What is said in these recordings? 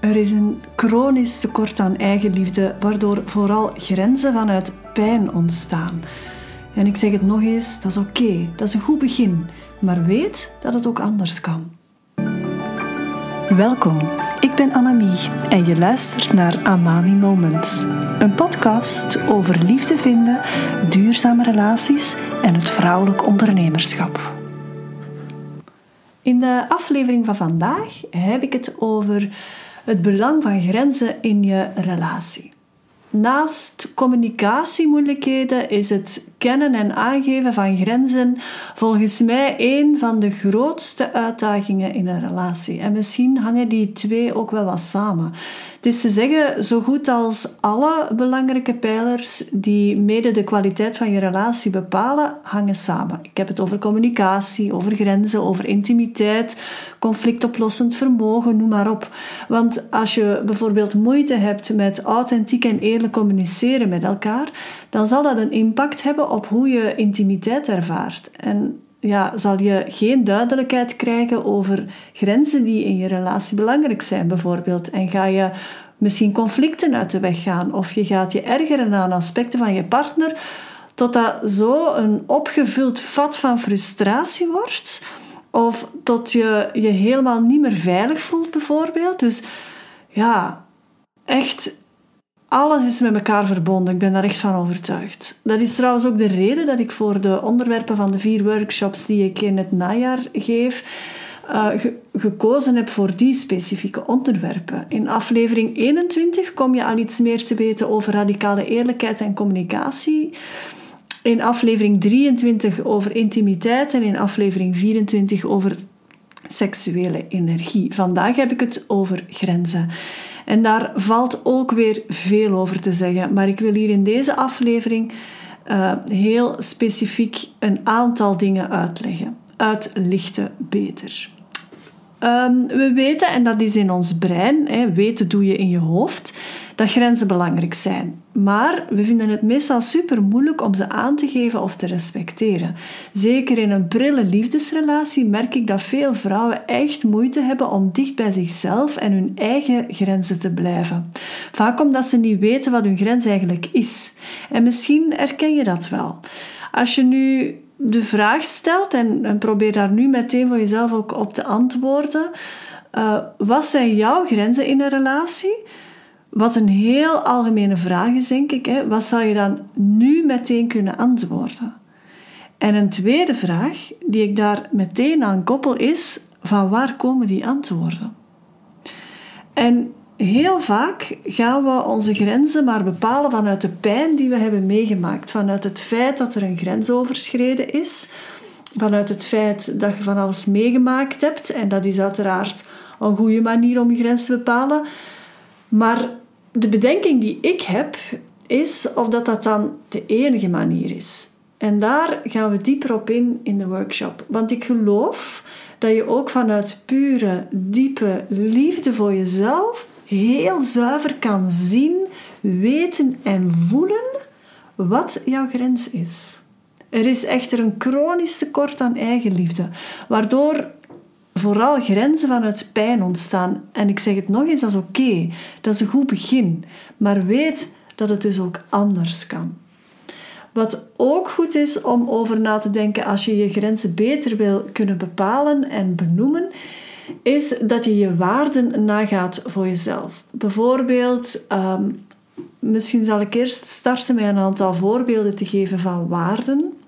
Er is een chronisch tekort aan eigenliefde, waardoor vooral grenzen vanuit pijn ontstaan. En ik zeg het nog eens, dat is oké, dat is een goed begin, maar weet dat het ook anders kan. Welkom, ik ben Annemie en je luistert naar Amami Moments, een podcast over liefde vinden, duurzame relaties en het vrouwelijk ondernemerschap. In de aflevering van vandaag heb ik het over het belang van grenzen in je relatie. Naast communicatiemoeilijkheden is het kennen en aangeven van grenzen volgens mij een van de grootste uitdagingen in een relatie. En misschien hangen die twee ook wel wat samen. Het is te zeggen, zo goed als alle belangrijke pijlers die mede de kwaliteit van je relatie bepalen, hangen samen. Ik heb het over communicatie, over grenzen, over intimiteit, conflictoplossend vermogen, noem maar op. Want als je bijvoorbeeld moeite hebt met authentiek en eerlijk communiceren met elkaar, dan zal dat een impact hebben op hoe je intimiteit ervaart. En ja, zal je geen duidelijkheid krijgen over grenzen die in je relatie belangrijk zijn, bijvoorbeeld. En ga je misschien conflicten uit de weg gaan, of je gaat je ergeren aan aspecten van je partner, totdat zo een opgevuld vat van frustratie wordt, of tot je je helemaal niet meer veilig voelt, bijvoorbeeld. Dus ja, echt alles is met elkaar verbonden. Ik ben daar echt van overtuigd. Dat is trouwens ook de reden dat ik voor de onderwerpen van de vier workshops die ik in het najaar geef, uh, gekozen heb voor die specifieke onderwerpen. In aflevering 21 kom je al iets meer te weten over radicale eerlijkheid en communicatie. In aflevering 23 over intimiteit en in aflevering 24 over seksuele energie. Vandaag heb ik het over grenzen. En daar valt ook weer veel over te zeggen. Maar ik wil hier in deze aflevering uh, heel specifiek een aantal dingen uitleggen. Uitlichten beter. Um, we weten, en dat is in ons brein, hè, weten doe je in je hoofd, dat grenzen belangrijk zijn. Maar we vinden het meestal super moeilijk om ze aan te geven of te respecteren. Zeker in een prille liefdesrelatie merk ik dat veel vrouwen echt moeite hebben om dicht bij zichzelf en hun eigen grenzen te blijven. Vaak omdat ze niet weten wat hun grens eigenlijk is. En misschien herken je dat wel. Als je nu de vraag stelt en, probeer daar nu meteen voor jezelf ook op te antwoorden. Uh, wat zijn jouw grenzen in een relatie? Wat een heel algemene vraag is, denk ik. Hè? Wat zou je dan nu meteen kunnen antwoorden? En een tweede vraag die ik daar meteen aan koppel is: van waar komen die antwoorden? En heel vaak gaan we onze grenzen maar bepalen vanuit de pijn die we hebben meegemaakt, vanuit het feit dat er een grens overschreden is, vanuit het feit dat je van alles meegemaakt hebt. En dat is uiteraard een goede manier om je grens te bepalen. Maar de bedenking die ik heb, is of dat, dat dan de enige manier is. En daar gaan we dieper op in in de workshop. Want ik geloof dat je ook vanuit pure, diepe liefde voor jezelf heel zuiver kan zien, weten en voelen wat jouw grens is. Er is echter een chronisch tekort aan eigenliefde, waardoor vooral grenzen vanuit pijn ontstaan. En ik zeg het nog eens, dat is oké. Dat is een goed begin. Maar weet dat het dus ook anders kan. Wat ook goed is om over na te denken als je je grenzen beter wil kunnen bepalen en benoemen, is dat je je waarden nagaat voor jezelf. Bijvoorbeeld, ehm, misschien zal ik eerst starten met een aantal voorbeelden te geven van waarden.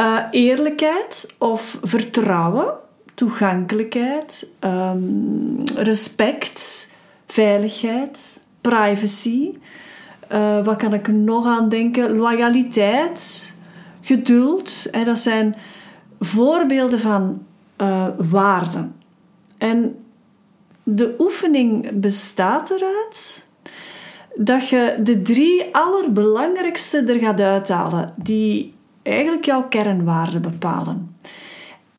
Uh, eerlijkheid of vertrouwen, toegankelijkheid, um, respect, veiligheid, privacy. Uh, wat kan ik nog aan denken? Loyaliteit, geduld. Hè, dat zijn voorbeelden van uh, waarden. En de oefening bestaat eruit dat je de drie allerbelangrijkste er gaat uithalen, die eigenlijk jouw kernwaarden bepalen.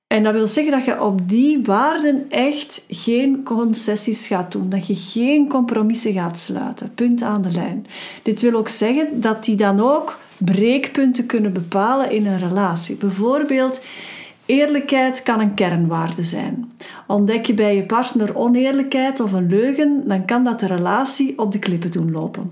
En dat wil zeggen dat je op die waarden echt geen concessies gaat doen, dat je geen compromissen gaat sluiten. Punt aan de lijn. Dit wil ook zeggen dat die dan ook breekpunten kunnen bepalen in een relatie. Bijvoorbeeld, Eerlijkheid kan een kernwaarde zijn. Ontdek je bij je partner oneerlijkheid of een leugen, dan kan dat de relatie op de klippen doen lopen.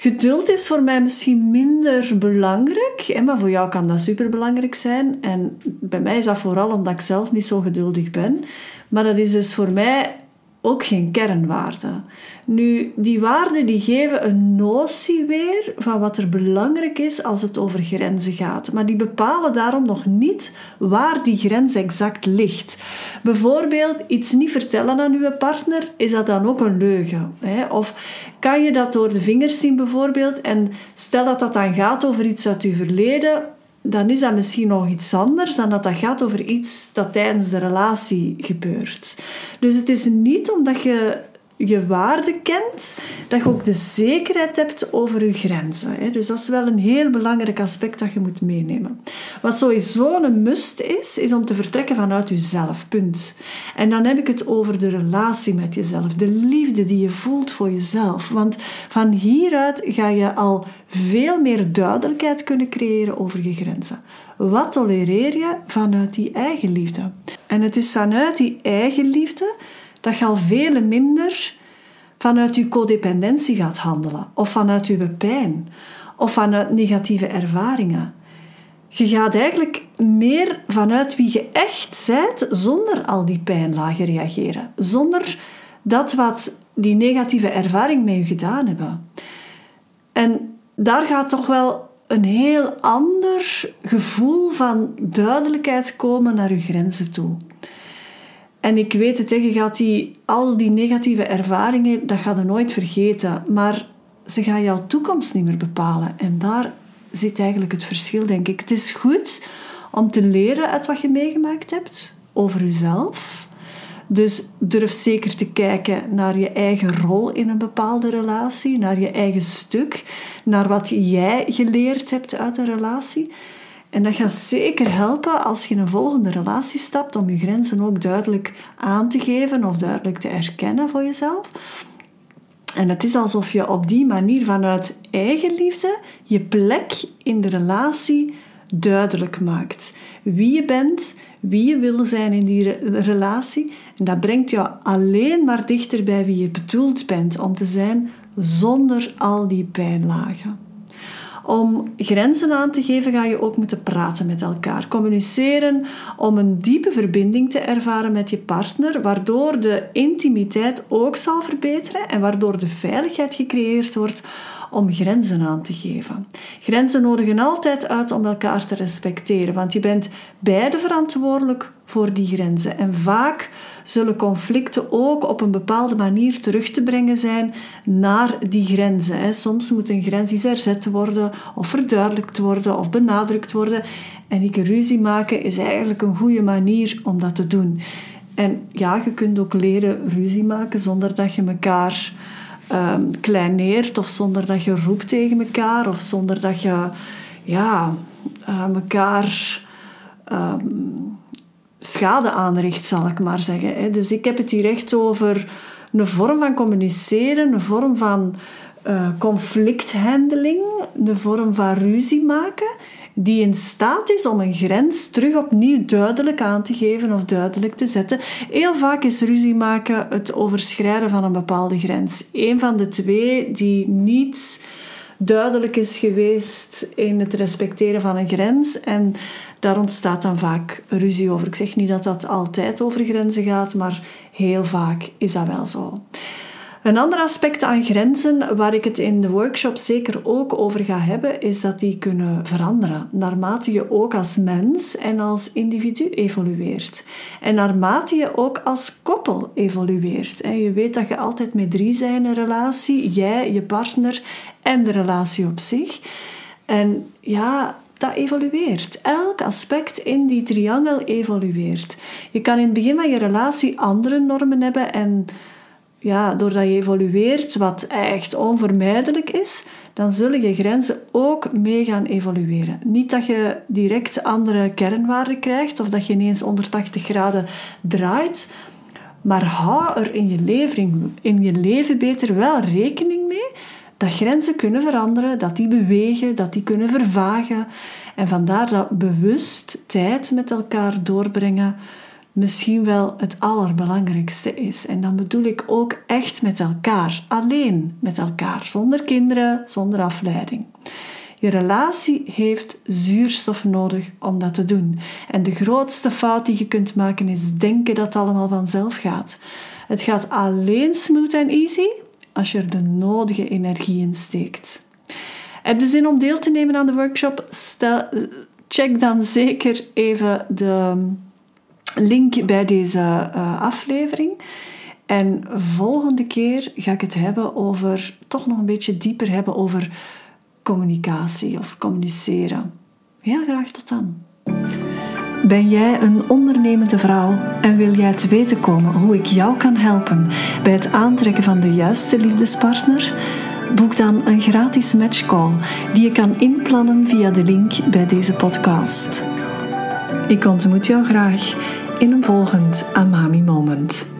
Geduld is voor mij misschien minder belangrijk, maar voor jou kan dat superbelangrijk zijn. En bij mij is dat vooral omdat ik zelf niet zo geduldig ben. Maar dat is dus voor mij ook geen kernwaarden. Nu, die waarden die geven een notie weer van wat er belangrijk is als het over grenzen gaat. Maar die bepalen daarom nog niet waar die grens exact ligt. Bijvoorbeeld iets niet vertellen aan uw partner, is dat dan ook een leugen? Hè? Of kan je dat door de vingers zien bijvoorbeeld en stel dat dat dan gaat over iets uit uw verleden, dan is dat misschien nog iets anders dan dat dat gaat over iets dat tijdens de relatie gebeurt. Dus het is niet omdat je je waarde kent, dat je ook de zekerheid hebt over je grenzen. Dus dat is wel een heel belangrijk aspect dat je moet meenemen. Wat sowieso een must is, is om te vertrekken vanuit jezelf. Punt. En dan heb ik het over de relatie met jezelf, de liefde die je voelt voor jezelf. Want van hieruit ga je al veel meer duidelijkheid kunnen creëren over je grenzen. Wat tolereer je vanuit die eigen liefde? En het is vanuit die eigen liefde dat je al veel minder vanuit je codependentie gaat handelen, of vanuit je pijn, of vanuit negatieve ervaringen. Je gaat eigenlijk meer vanuit wie je echt bent, zonder al die pijnlagen reageren, zonder dat wat die negatieve ervaring met je gedaan hebben. En daar gaat toch wel een heel ander gevoel van duidelijkheid komen naar je grenzen toe. En ik weet het, je gaat die, al die negatieve ervaringen, dat gaat je nooit vergeten. Maar ze gaan jouw toekomst niet meer bepalen. En daar zit eigenlijk het verschil, denk ik. Het is goed om te leren uit wat je meegemaakt hebt over jezelf. Dus durf zeker te kijken naar je eigen rol in een bepaalde relatie, naar je eigen stuk, naar wat jij geleerd hebt uit een relatie. En dat gaat zeker helpen als je in een volgende relatie stapt om je grenzen ook duidelijk aan te geven of duidelijk te erkennen voor jezelf. En het is alsof je op die manier vanuit eigen liefde je plek in de relatie duidelijk maakt. Wie je bent, wie je wil zijn in die relatie. En dat brengt jou alleen maar dichter bij wie je bedoeld bent om te zijn zonder al die pijnlagen. Om grenzen aan te geven ga je ook moeten praten met elkaar, communiceren om een diepe verbinding te ervaren met je partner, waardoor de intimiteit ook zal verbeteren en waardoor de veiligheid gecreëerd wordt om grenzen aan te geven. Grenzen nodigen altijd uit om elkaar te respecteren, want je bent beide verantwoordelijk voor die grenzen. En vaak zullen conflicten ook op een bepaalde manier terug te brengen zijn naar die grenzen. Soms moet een grens eens erzet worden, of verduidelijkt worden, of benadrukt worden. En ik ruzie maken is eigenlijk een goede manier om dat te doen. En ja, je kunt ook leren ruzie maken zonder dat je elkaar um, kleineert of zonder dat je roept tegen elkaar of zonder dat je ja, uh, elkaar ehm, schade aanricht, zal ik maar zeggen. Hè. Dus ik heb het hier echt over een vorm van communiceren, een vorm van uh, conflicthandeling, een vorm van ruzie maken die in staat is om een grens terug opnieuw duidelijk aan te geven of duidelijk te zetten. Heel vaak is ruzie maken het overschrijden van een bepaalde grens. Een van de twee die niet duidelijk is geweest in het respecteren van een grens. En daar ontstaat dan vaak ruzie over. Ik zeg niet dat dat altijd over grenzen gaat, maar heel vaak is dat wel zo. Een ander aspect aan grenzen, waar ik het in de workshop zeker ook over ga hebben, is dat die kunnen veranderen naarmate je ook als mens en als individu evolueert. En naarmate je ook als koppel evolueert. Je weet dat je altijd met drie zijn in een relatie, jij, je partner en de relatie op zich. En ja, dat evolueert. Elk aspect in die triangel evolueert. Je kan in het begin van je relatie andere normen hebben en ja, doordat je evolueert, wat echt onvermijdelijk is, dan zullen je grenzen ook mee gaan evolueren. Niet dat je direct andere kernwaarden krijgt of dat je ineens 180 graden draait, maar hou er in je leven, in je leven beter wel rekening mee dat grenzen kunnen veranderen, dat die bewegen, dat die kunnen vervagen. En vandaar dat bewust tijd met elkaar doorbrengen misschien wel het allerbelangrijkste is. En dan bedoel ik ook echt met elkaar, alleen met elkaar, zonder kinderen, zonder afleiding. Je relatie heeft zuurstof nodig om dat te doen. En de grootste fout die je kunt maken is denken dat het allemaal vanzelf gaat. Het gaat alleen smooth en easy als je er de nodige energie in steekt. Heb je zin om deel te nemen aan de workshop? Check dan zeker even de link bij deze uh, aflevering. En volgende keer ga ik het hebben over, toch nog een beetje dieper hebben over communicatie of communiceren. Heel graag tot dan. Ben jij een ondernemende vrouw en wil jij te weten komen hoe ik jou kan helpen bij het aantrekken van de juiste liefdespartner? Boek dan een gratis matchcall die je kan inplannen via de link bij deze podcast. Ik ontmoet jou graag in een volgend Amami Moment.